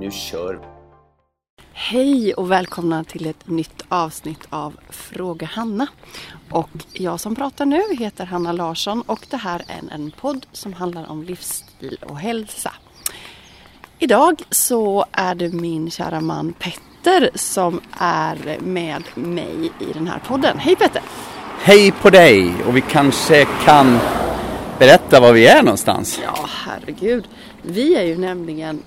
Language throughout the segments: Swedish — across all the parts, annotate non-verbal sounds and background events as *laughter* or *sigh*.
Nu kör vi! Hej och välkomna till ett nytt avsnitt av Fråga Hanna. Och jag som pratar nu heter Hanna Larsson och det här är en podd som handlar om livsstil och hälsa. Idag så är det min kära man Petter som är med mig i den här podden. Hej Petter! Hej på dig! Och vi kanske kan berätta var vi är någonstans? Ja, herregud. Vi är ju nämligen,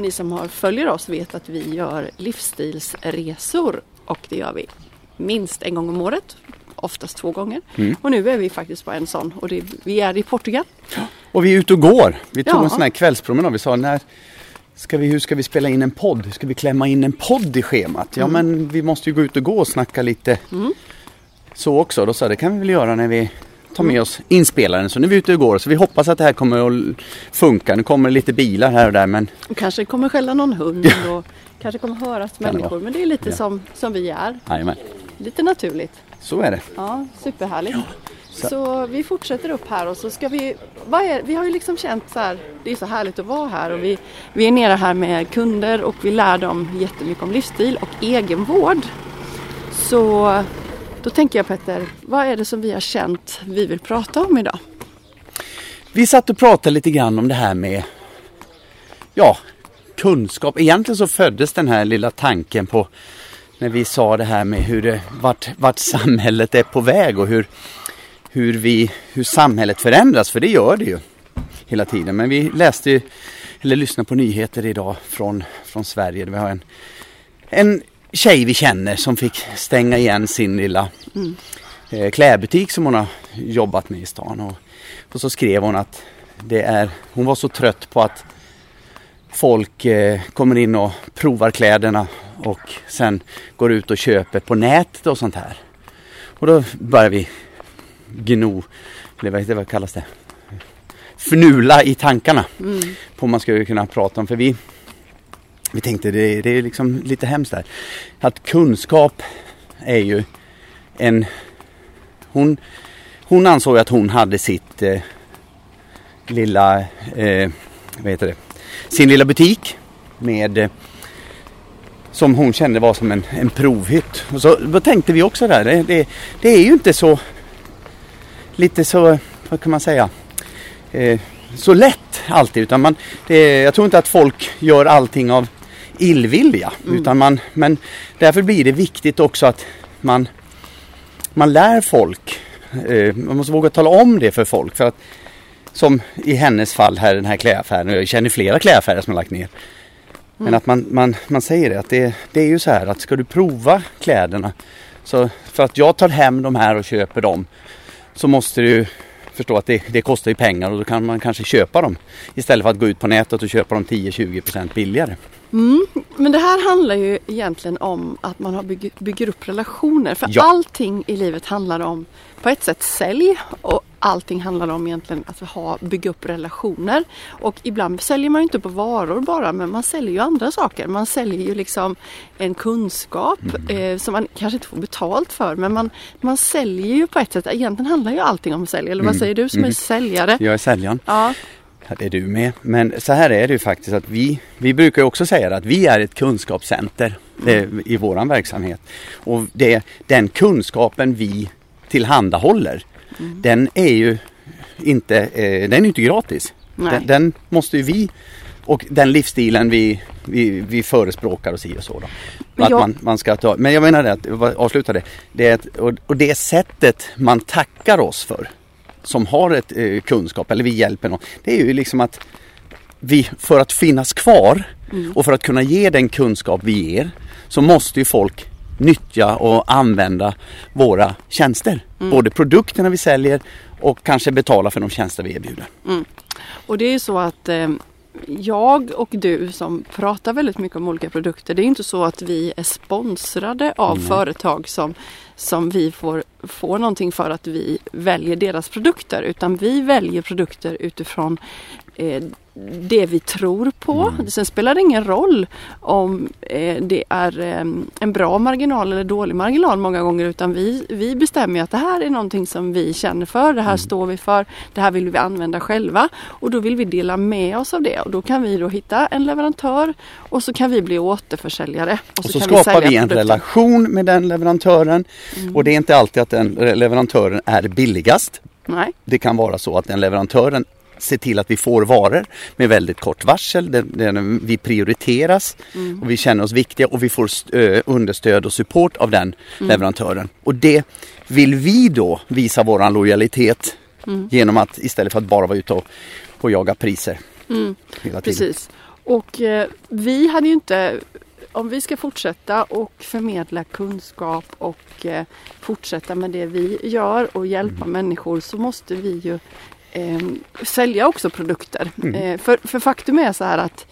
ni som har, följer oss vet att vi gör livsstilsresor och det gör vi minst en gång om året. Oftast två gånger. Mm. Och nu är vi faktiskt på en sån och det, vi är i Portugal. Och vi är ute och går. Vi tog Ja. en sån här kvällspromenad. Vi sa när ska vi, hur ska vi spela in en podd? Hur ska vi klämma in en podd i schemat? Ja men vi måste ju gå ut och gå och snacka lite så också. Då sa det kan vi väl göra när vi tar med oss inspelaren. Så nu är vi ute och går. Så vi hoppas att det här kommer att funka. Nu kommer lite bilar här och där men Och kanske kommer skälla någon hund och kanske kommer höras Kan människor. Men det är lite Ja. som, som vi är. jajamän. Lite naturligt. Så är det. Ja, superhärligt. Så- Så vi fortsätter upp här och så ska vi, är, vi har ju liksom känt så här, det är så härligt att vara här och vi, vi är nere här med kunder och vi lär dem jättemycket om livsstil och egenvård. Så då tänker jag Petter, vad är det som vi har känt vi vill prata om idag? Vi satt och pratade lite grann om det här med ja, kunskap. Egentligen så föddes den här lilla tanken på när vi sa det här med hur det, vart, vart samhället är på väg och hur, hur, vi, hur samhället förändras. För det gör det ju hela tiden. Men vi läste ju, eller lyssnade på nyheter idag från, från Sverige. Vi har en, en tjej vi känner som fick stänga igen sin lilla eh, klädbutik som hon har jobbat med i stan. Och, och så skrev hon att det är, hon var så trött på att folk eh, kommer in och provar kläderna och sen går ut och köper på nätet och sånt här. Och då börjar vi gno, eller vad, vad kallas det? Fnula i tankarna på vad man skulle kunna prata om. För vi, vi tänkte det, det är liksom lite hemskt där. Att kunskap är ju en... Hon, hon ansåg att hon hade sitt eh, lilla, eh, vad heter det, sin lilla butik med eh, som hon kände var som en, en provhytt. Och så då tänkte vi också där, det, det, det är ju inte så lite så, vad kan man säga, eh, så lätt alltid. Utan man, det, jag tror inte att folk gör allting av illvilja. Utan man, men därför blir det viktigt också att man, man lär folk. Eh, man måste våga tala om det för folk. För att, som i hennes fall här, den här klädaffären. Jag känner flera klädaffärer som har lagt ner. Men att man, man, man säger det att det, det är ju så här att ska du prova kläderna. Så för att jag tar hem de här och köper dem. Så måste du förstå att det, det kostar ju pengar och då kan man kanske köpa dem. Istället för att gå ut på nätet och köpa dem 10-20% billigare. Men det här handlar ju egentligen om att man har bygger, bygger upp relationer. För Ja. allting i livet handlar om på ett sätt sälj och allting handlar om egentligen att ha, bygga upp relationer. Och ibland säljer man ju inte på varor bara men man säljer ju andra saker. Man säljer ju liksom en kunskap Mm. eh, som man kanske inte får betalt för men man, man säljer ju på ett sätt. Egentligen handlar ju allting om att sälja. Eller vad Mm. säger du som är Mhm. säljare? Jag är säljaren. Ja. Ja, det är du med. Men så här är det ju faktiskt att vi, vi brukar också säga att vi är ett kunskapscenter i våran verksamhet. Och det, den kunskapen vi tillhandahåller, den är ju inte, eh, den är inte gratis. Den, den måste ju vi och den livsstilen vi, vi, vi förespråkar och si och så. Då. Att man, man ska ta, men jag menar det, att, avsluta det, det är ett, och, och det sättet man tackar oss för som har ett eh, kunskap eller vi hjälper någon. Det är ju liksom att vi för att finnas kvar och för att kunna ge den kunskap vi ger så måste ju folk nyttja och använda våra tjänster. Både produkterna vi säljer och kanske betala för de tjänster vi erbjuder. Och det är ju så att eh, jag och du som pratar väldigt mycket om olika produkter, det är inte så att vi är sponsrade av Nej. företag som, som vi får, får någonting för att vi väljer deras produkter. Utan vi väljer produkter utifrån eh, det vi tror på. Mm. Sen spelar det ingen roll om eh, det är eh, en bra marginal eller dålig marginal många gånger utan vi, vi bestämmer att det här är någonting som vi känner för, det här Mm. står vi för, det här vill vi använda själva och då vill vi dela med oss av det och då kan vi då hitta en leverantör och så kan vi bli återförsäljare. Och så kan skapar sälja vi en produkten. relation med den leverantören. Och det är inte alltid att den leverantören är billigast. Nej. Det kan vara så att den leverantören ser till att vi får varor med väldigt kort varsel. Den, den, vi prioriteras och vi känner oss viktiga och vi får understöd och support av den leverantören. Och det vill vi då visa våran lojalitet genom att istället för att bara vara ute och, och jaga priser. Mm. Hela tiden. Precis. Och eh, vi hade ju inte, om vi ska fortsätta och förmedla kunskap och eh, fortsätta med det vi gör och hjälpa människor så måste vi ju eh, sälja också produkter. Eh, för, för faktum är så här att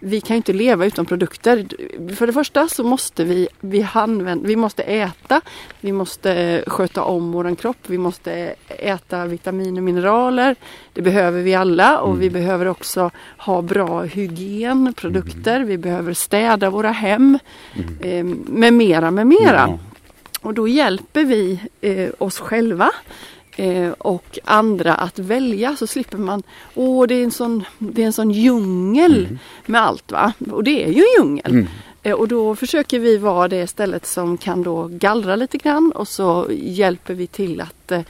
vi kan inte leva utan produkter. För det första så måste vi, vi, använd, vi måste äta, vi måste sköta om våran kropp, vi måste äta vitaminer och mineraler. Det behöver vi alla och vi behöver också ha bra hygienprodukter. Vi behöver städa våra hem eh, med mera, med mera. Ja. Och då hjälper vi eh, oss själva eh, och andra att välja så slipper man, åh det är en sån, det är en sån djungel med allt va. Och det är ju en djungel. Mm. Eh, och då försöker vi vara det stället som kan då gallra lite grann och så hjälper vi till att eh,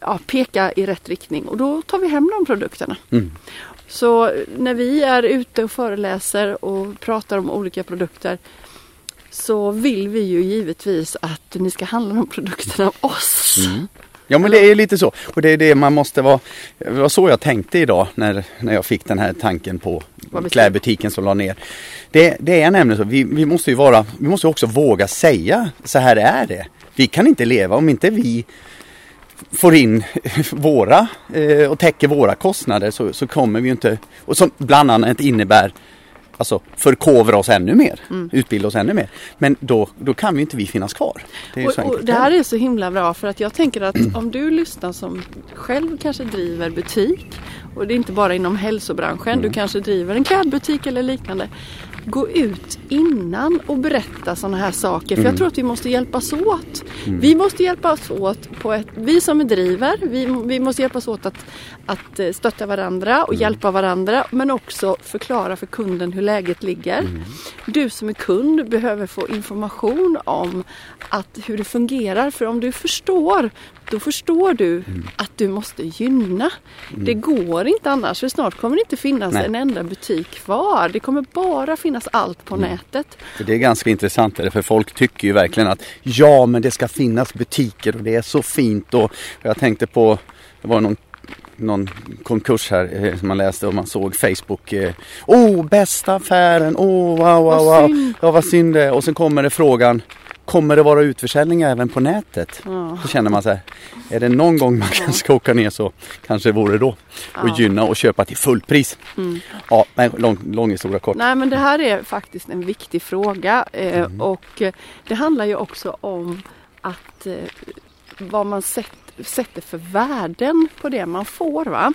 ja, peka i rätt riktning och då tar vi hem de produkterna. Mm. Så när vi är ute och föreläser och pratar om olika produkter så vill vi ju givetvis att ni ska handla de produkterna av oss. Mm. Ja men det är lite så. Och det är det man måste vara. Det var så jag tänkte idag när, när jag fick den här tanken på klädbutiken som la ner. Det, det är nämligen så. Vi, vi måste ju vara, vi måste också våga säga så här är det. Vi kan inte leva om inte vi får in våra eh, och täcker våra kostnader så, så kommer vi inte, och som bland annat innebär Alltså förkovra oss ännu mer, utbilda oss ännu mer. Men då, då kan ju inte vi finnas kvar. Det Och, och det här är så himla bra för att jag tänker att *clears throat* om du lyssnar som själv kanske driver butik och det är inte bara inom hälsobranschen, Mm. du kanske driver en klädbutik eller liknande. Gå ut innan och berätta sådana här saker för Mm. jag tror att vi måste hjälpas åt. Vi måste hjälpas åt på ett, vi som driver, vi, vi måste hjälpas åt att, att eh, stötta varandra och hjälpa varandra men också förklara för kunden hur läget ligger. Du som är kund behöver få information om att hur det fungerar för om du förstår då förstår du att du måste gynna. Det går inte annars för snart kommer det inte finnas Nej. en enda butik kvar. Det kommer bara finnas allt på nätet. För det är ganska intressant för folk tycker ju verkligen att ja men det ska finnas butiker och det är så fint och jag tänkte på det var någon någon konkurs här eh, som man läste och man såg Facebook. eh, Oh, bästa affären! Oh, wow, wow, wow! Ja, vad synd det. Och sen kommer det frågan Kommer det vara utförsäljning även på nätet? Ja. Då känner man så här, är det någon gång man kan ska åka ner så kanske det vore då. Och Ja. Mm. gynna och köpa till fullpris. Ja, nej, lång, lång historia kort. Nej men det här är faktiskt en viktig fråga eh, och eh, det handlar ju också om att eh, vad man sätt, sätter för värden på det man får. Va?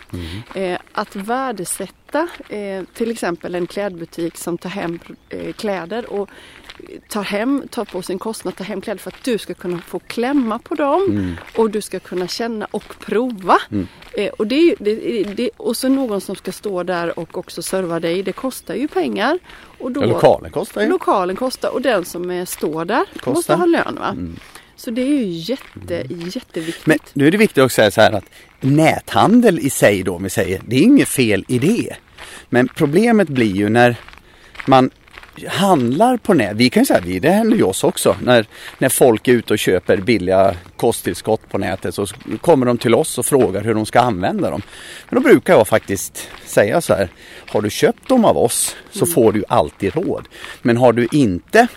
Eh, att värdesätta eh, till exempel en klädbutik som tar hem eh, kläder och tar hem, tar på sin kostnad, tar hem kläder för att du ska kunna få klämma på dem Mm. och du ska kunna känna och prova. Eh, och, det, är det, det, och så någon som ska stå där och också serva dig, det kostar ju pengar. Och då, Ja, lokalen kostar ju. Lokalen kostar och den som är, står där Kostar. måste ha lön. Va? Så det är ju jätte, jätteviktigt. Men nu är det viktigt att säga så här att näthandel i sig då, om vi säger, det är inget fel i det. Men problemet blir ju när man handlar på nät. Vi kan ju säga, det händer ju oss också. När, när folk är ute och köper billiga kosttillskott på nätet så kommer de till oss och frågar hur de ska använda dem. Men då brukar jag faktiskt säga så här. Har du köpt dem av oss så får du alltid råd. Men har du inte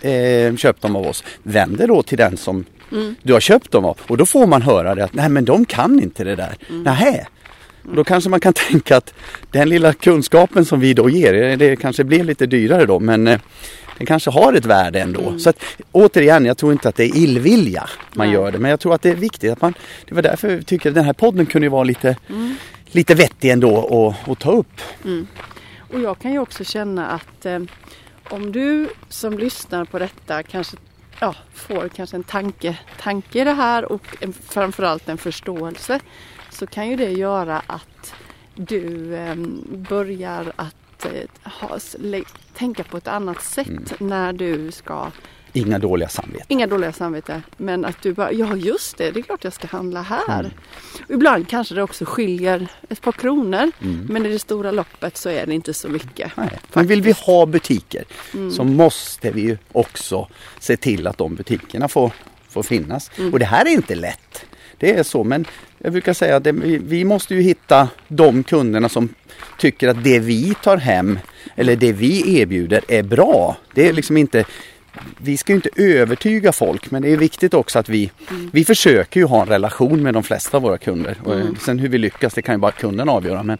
eh, köpt dem av oss, vänd dig då till den som du har köpt dem av. Och då får man höra det att nej men de kan inte det där. Nähä. Och då kanske man kan *laughs* tänka att den lilla kunskapen som vi då ger, eh, det kanske blir lite dyrare då men eh, den kanske har ett värde ändå. Mm. Så att, återigen, jag tror inte att det är illvilja man Nej. gör det men jag tror att det är viktigt att man, det var därför jag tycker att den här podden kunde vara lite, Mm. lite vettig ändå att ta upp. Och jag kan ju också känna att eh, om du som lyssnar på detta kanske ja, får kanske en tanke, tanke i det här och en, framförallt en förståelse så kan ju det göra att du eh, börjar att eh, ha, tänka på ett annat sätt Mm. när du ska Inga dåliga samveten. Inga dåliga samvete. Men att du bara, ja just det, det är klart jag ska handla här. Mm. Ibland kanske det också skiljer ett par kronor. Mm. Men i det stora loppet så är det inte så mycket. Nej. Men vill vi ha butiker Mm. så måste vi ju också se till att de butikerna får, får finnas. Mm. Och det här är inte lätt. Det är så men jag brukar säga att det, vi, måste ju hitta de kunderna som tycker att det vi tar hem eller det vi erbjuder är bra. Det är liksom inte vi ska ju inte övertyga folk men det är viktigt också att vi, Mm. vi försöker ju ha en relation med de flesta av våra kunder. Och sen hur vi lyckas det kan ju bara kunden avgöra. Men,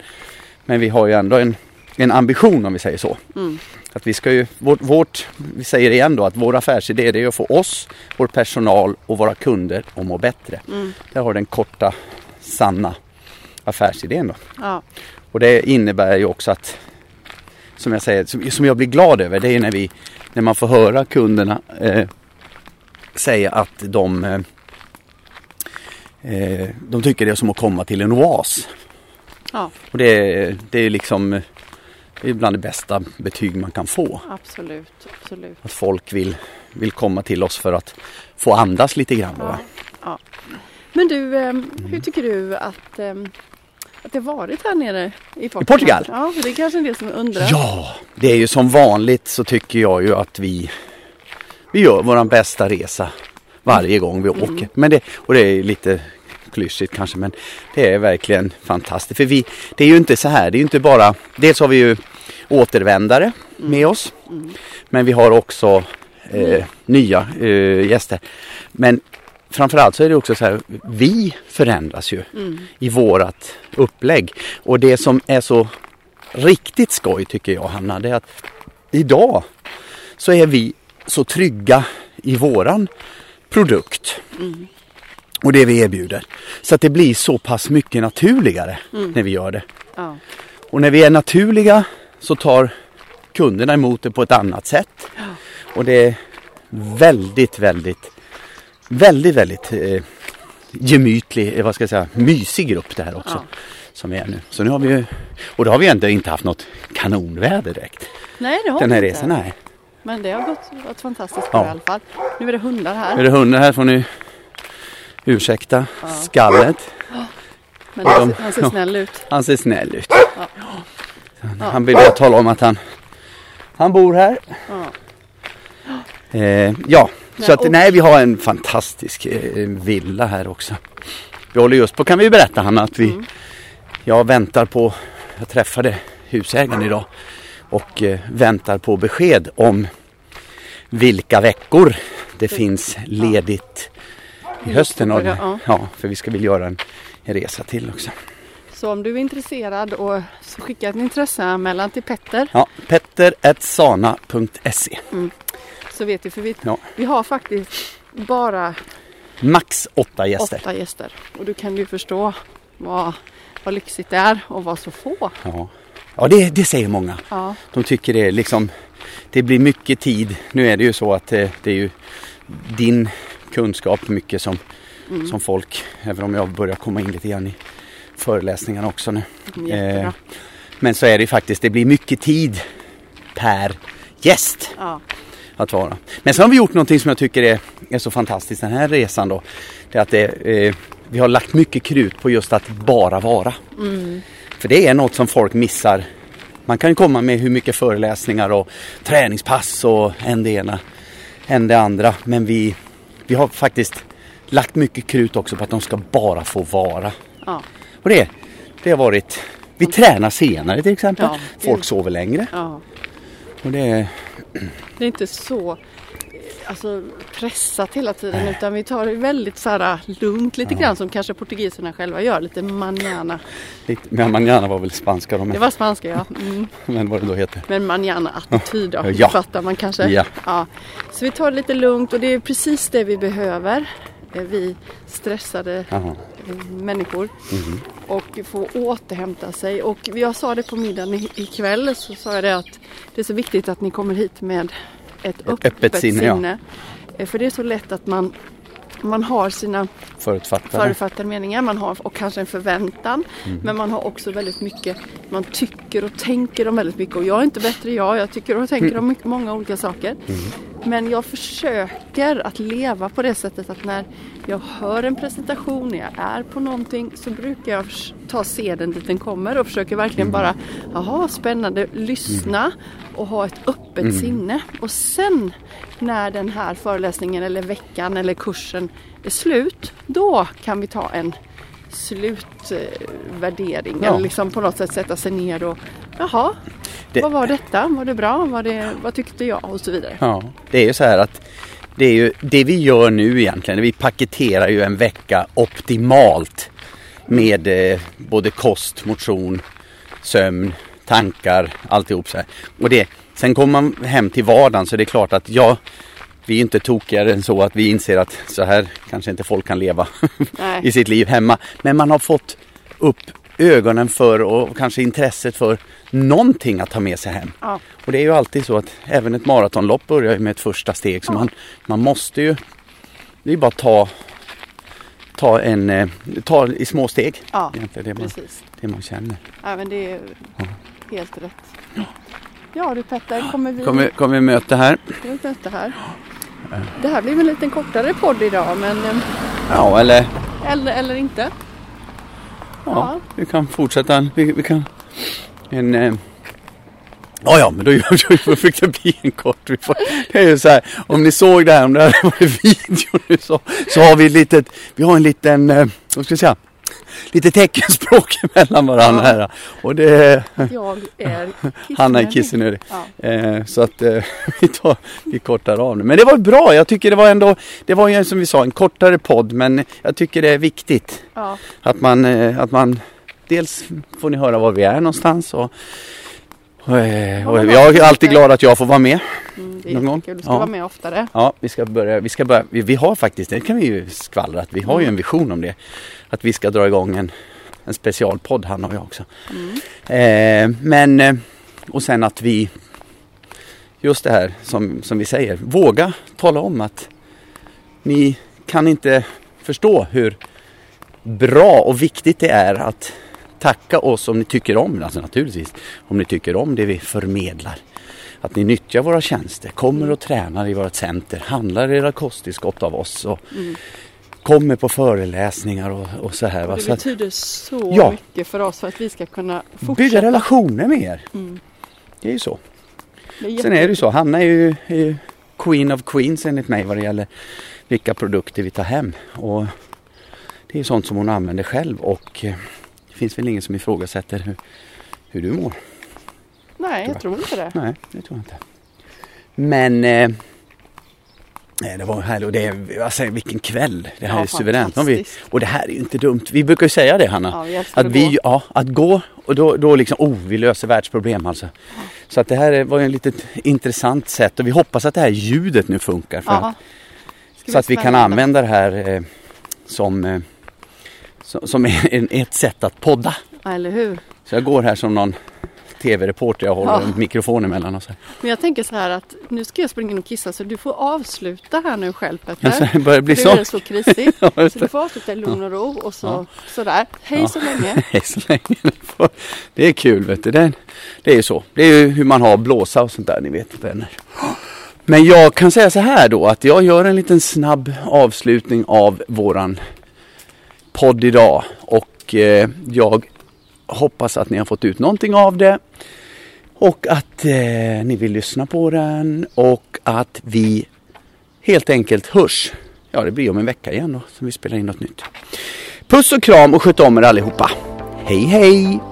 men vi har ju ändå en, en ambition om vi säger så. Mm. Att vi ska ju, vårt, vårt, vi säger igen då att vår affärsidé är att få oss, vår personal och våra kunder att må bättre. Mm. Där har den korta, sanna affärsidén då. Ja. Och det innebär ju också att, som jag säger, som, som jag blir glad över, det är när, vi, när man får höra kunderna eh, säga att de, eh, eh, de tycker det är som att komma till en oas. ja, Och det, det är liksom är bland det bästa betyg man kan få. absolut. absolut. Att folk vill, vill komma till oss för att få andas lite grann. Då. Ja. Men du, ehm, hur tycker du att, ehm, att det har varit här nere i Portugal? Portugal? Ja, för det är kanske en del som undrar. Ja, det är ju som vanligt så tycker jag ju att vi, vi gör våran bästa resa varje gång vi åker. Men det, och det är lite klyschigt kanske men det är verkligen fantastiskt. För vi, det är ju inte så här, det är ju inte bara, dels har vi ju återvändare med oss. Men vi har också eh, nya eh, gäster. Men framförallt så är det också så här, vi förändras ju i vårat upplägg. Och det som är så riktigt skoj tycker jag Hanna, det är att idag så är vi så trygga i våran produkt och det vi erbjuder. Så att det blir så pass mycket naturligare när vi gör det. Ja. Och när vi är naturliga så tar kunderna emot det på ett annat sätt. Och det är väldigt, väldigt, väldigt, väldigt eh, gemytlig, eh, vad ska jag säga, mysig grupp det här också. Ja. Som vi är nu. Så nu har vi ju, och då har vi ändå inte haft något kanonväder direkt. Nej, det har Den här vi inte. resan, nej. Men det har gått, gått fantastiskt Ja. bra i alla fall. Nu är det hundar här. Är det hundar här får ni ursäkta skallet. Men han, de- ser- han ser ja. snäll ut. Han ser snäll ut. *laughs* Han, han vill bara tala om att han, han bor här. Ja. Eh, ja, så att nej vi har en fantastisk eh, villa här också. Vi håller just på, kan vi berätta Hanna, att vi, Mm. jag väntar på, jag träffade husägaren idag och eh, väntar på besked om vilka veckor det finns ledigt i hösten. Och, Ja. ja, för vi ska väl göra en, en resa till också. Så om du är intresserad och så skicka en intresseanmälan till Petter Ja, petter.sana.se så vet du för vi, Ja. vi har faktiskt bara Max åtta gäster. åtta gäster. Och du kan ju förstå vad, vad lyxigt det är och vad så få. Ja, ja det, det säger många. Ja, De tycker det liksom Det blir mycket tid. Nu är det ju så att det, det är ju din kunskap mycket som, Mm. som folk, även om jag börjar komma in lite grann i föreläsningarna också nu. Eh, Men så är det ju faktiskt, det blir mycket tid per gäst Ja, att vara. Men sen har vi gjort någonting som jag tycker är, är så fantastiskt den här resan då. Det är att det, eh, vi har lagt mycket krut på just att bara vara. För det är något som folk missar. Man kan komma med hur mycket föreläsningar och träningspass och en det ena, en det andra. Men vi, vi har faktiskt lagt mycket krut också på att de ska bara få vara. ja, Och det, det har varit, vi tränar senare till exempel. Ja, Folk sover längre. ja. Och det, Det är inte så... alltså, pressat hela tiden utan vi tar det väldigt så här, lugnt lite grann som kanske portugiserna själva gör, lite manana. Lite, men manana var väl spanska de Det var spanska ja. Mm. *laughs* Men vad det då heter. Men manana attityd då, Ja. fattar man kanske. Ja. Ja. Så vi tar det lite lugnt och det är precis det vi behöver. Eh, Vi stressade Jaha. eh, människor. Mhm. Och få återhämta sig. Och jag sa det på middagen ikväll så sa jag det att det är så viktigt att ni kommer hit med ett öppet, öppet sinne, ja. Eh, För det är så lätt att man man har sina Förutfattade. förutfattade meningar man har, och kanske en förväntan. Mhm. Men man har också väldigt mycket, man tycker och tänker om väldigt mycket. Och jag är inte bättre jag, jag tycker och tänker om mycket, många olika saker. Men jag försöker att leva på det sättet att när jag hör en presentation, när jag är på någonting så brukar jag ta seden dit den kommer och försöker verkligen bara, jaha spännande, lyssna och ha ett öppet sinne. Och sen när den här föreläsningen eller veckan eller kursen är slut, då kan vi ta en slutvärdering. Ja. Eller liksom på något sätt sätta sig ner och, jaha, Det- vad var detta? Var det bra? Var det, vad tyckte jag? Och så vidare. Ja, det är ju så här att det är ju det vi gör nu egentligen. Vi paketerar ju en vecka optimalt med eh, både kost, motion, sömn, tankar, alltihop så här. Och det, sen kommer man hem till vardagen så det är klart att ja, vi är inte tokigare än så att vi inser att så här kanske inte folk kan leva *laughs* i sitt liv hemma. Men man har fått upp ögonen för och kanske intresset för någonting att ta med sig hem. Ja. Och det är ju alltid så att även ett maratonlopp börjar med ett första steg. Så Ja. man, man måste ju, det är bara att ta, ta, en, eh, ta i små steg. Ja, det, man, precis. det man känner. Ja, men det är helt rätt. Ja du Petter, kommer vi Kommer, kommer vi möta här? till ett möte här? Det här blir väl en liten kortare podd idag men eh, Ja, eller eller, eller inte. Ja, Ja. vi kan fortsätta. Vi, vi kan en eh, Ja, ja, men då, fick det bli en kort. Det är ju så här, om ni såg det här, om det här var video nu så, så har vi ett litet, vi har en liten, eh, vad ska jag säga, lite teckenspråk *laughs* mellan varandra Ja. här. Och det, Jag är *laughs* kissnödig. Hanna är. Ja. Eh, så att eh, *laughs* vi, tar, vi kortar av nu. Men det var bra, jag tycker det var ändå, det var ju som vi sa en kortare podd men jag tycker det är viktigt Ja, att man, eh, att man dels får ni höra var vi är någonstans och, och, eh, och jag är alltid glad att jag får vara med. mm, det är Någon jättekul. Du ska Ja. vara med oftare. Ja, vi ska börja, vi ska börja, vi, vi har faktiskt, det kan vi ju skvallra, att vi har ju en vision om det. Att vi ska dra igång en, en specialpodd, han och jag också. Eh, men, eh, och sen att vi, just det här som, som vi säger, våga tala om att ni kan inte förstå hur bra och viktigt det är att tacka oss om ni tycker om, alltså naturligtvis, om ni tycker om det vi förmedlar. Att ni nyttjar våra tjänster, kommer och tränar i vårt center, handlar era kosttillskott av oss och kommer på föreläsningar och, och så här. Och det Så att betyder så Ja. mycket för oss för att vi ska kunna fortsätta. bygga relationer med er. Mm. Det är ju så. Det Sen är det ju så, Hanna är ju, är ju Queen of Queens enligt mig vad det gäller vilka produkter vi tar hem. Och det är ju sånt som hon använder själv och eh, det finns väl ingen som ifrågasätter hur, hur du mår. Nej, jag tror inte det. Nej, det tror jag inte. Men eh, nej, det var härligt och det är, alltså, vilken kväll. Det här Ja, är suveränt. Vi, och det här är ju inte dumt. Vi brukar ju säga det Hanna. Ja, Att vi, gå. ja, att gå och då, då liksom, oh, vi löser världsproblem alltså. Så att det här är- var ju ett litet intressant sätt och vi hoppas att det här ljudet nu funkar. För Ja. att, så att vi kan använda det här eh, som, eh, som, som en, ett sätt att podda. Ja, eller hur? Så jag går här som någon tv-reporter, jag håller Ja. en mikrofon emellan och så. Men jag tänker så här att nu ska jag springa in och kissa så du får avsluta här nu själv Petter. Det börjar bli så. Nu är det så krisigt. Ja, så det. du *laughs* får avsluta i lugn och ro och så, Ja. sådär. Hej Ja. så länge. *laughs* Hej så länge. Det är kul vet du. Det det är ju så. Det är ju hur man har blåsa och sånt där ni vet vänner. Men jag kan säga så här då att jag gör en liten snabb avslutning av våran podd idag. Och eh, jag hoppas att ni har fått ut någonting av det. Och att eh, ni vill lyssna på den och att vi helt enkelt hörs. Ja, det blir om en vecka igen då som vi spelar in något nytt. Puss och kram och sköt om er allihopa. Hej hej!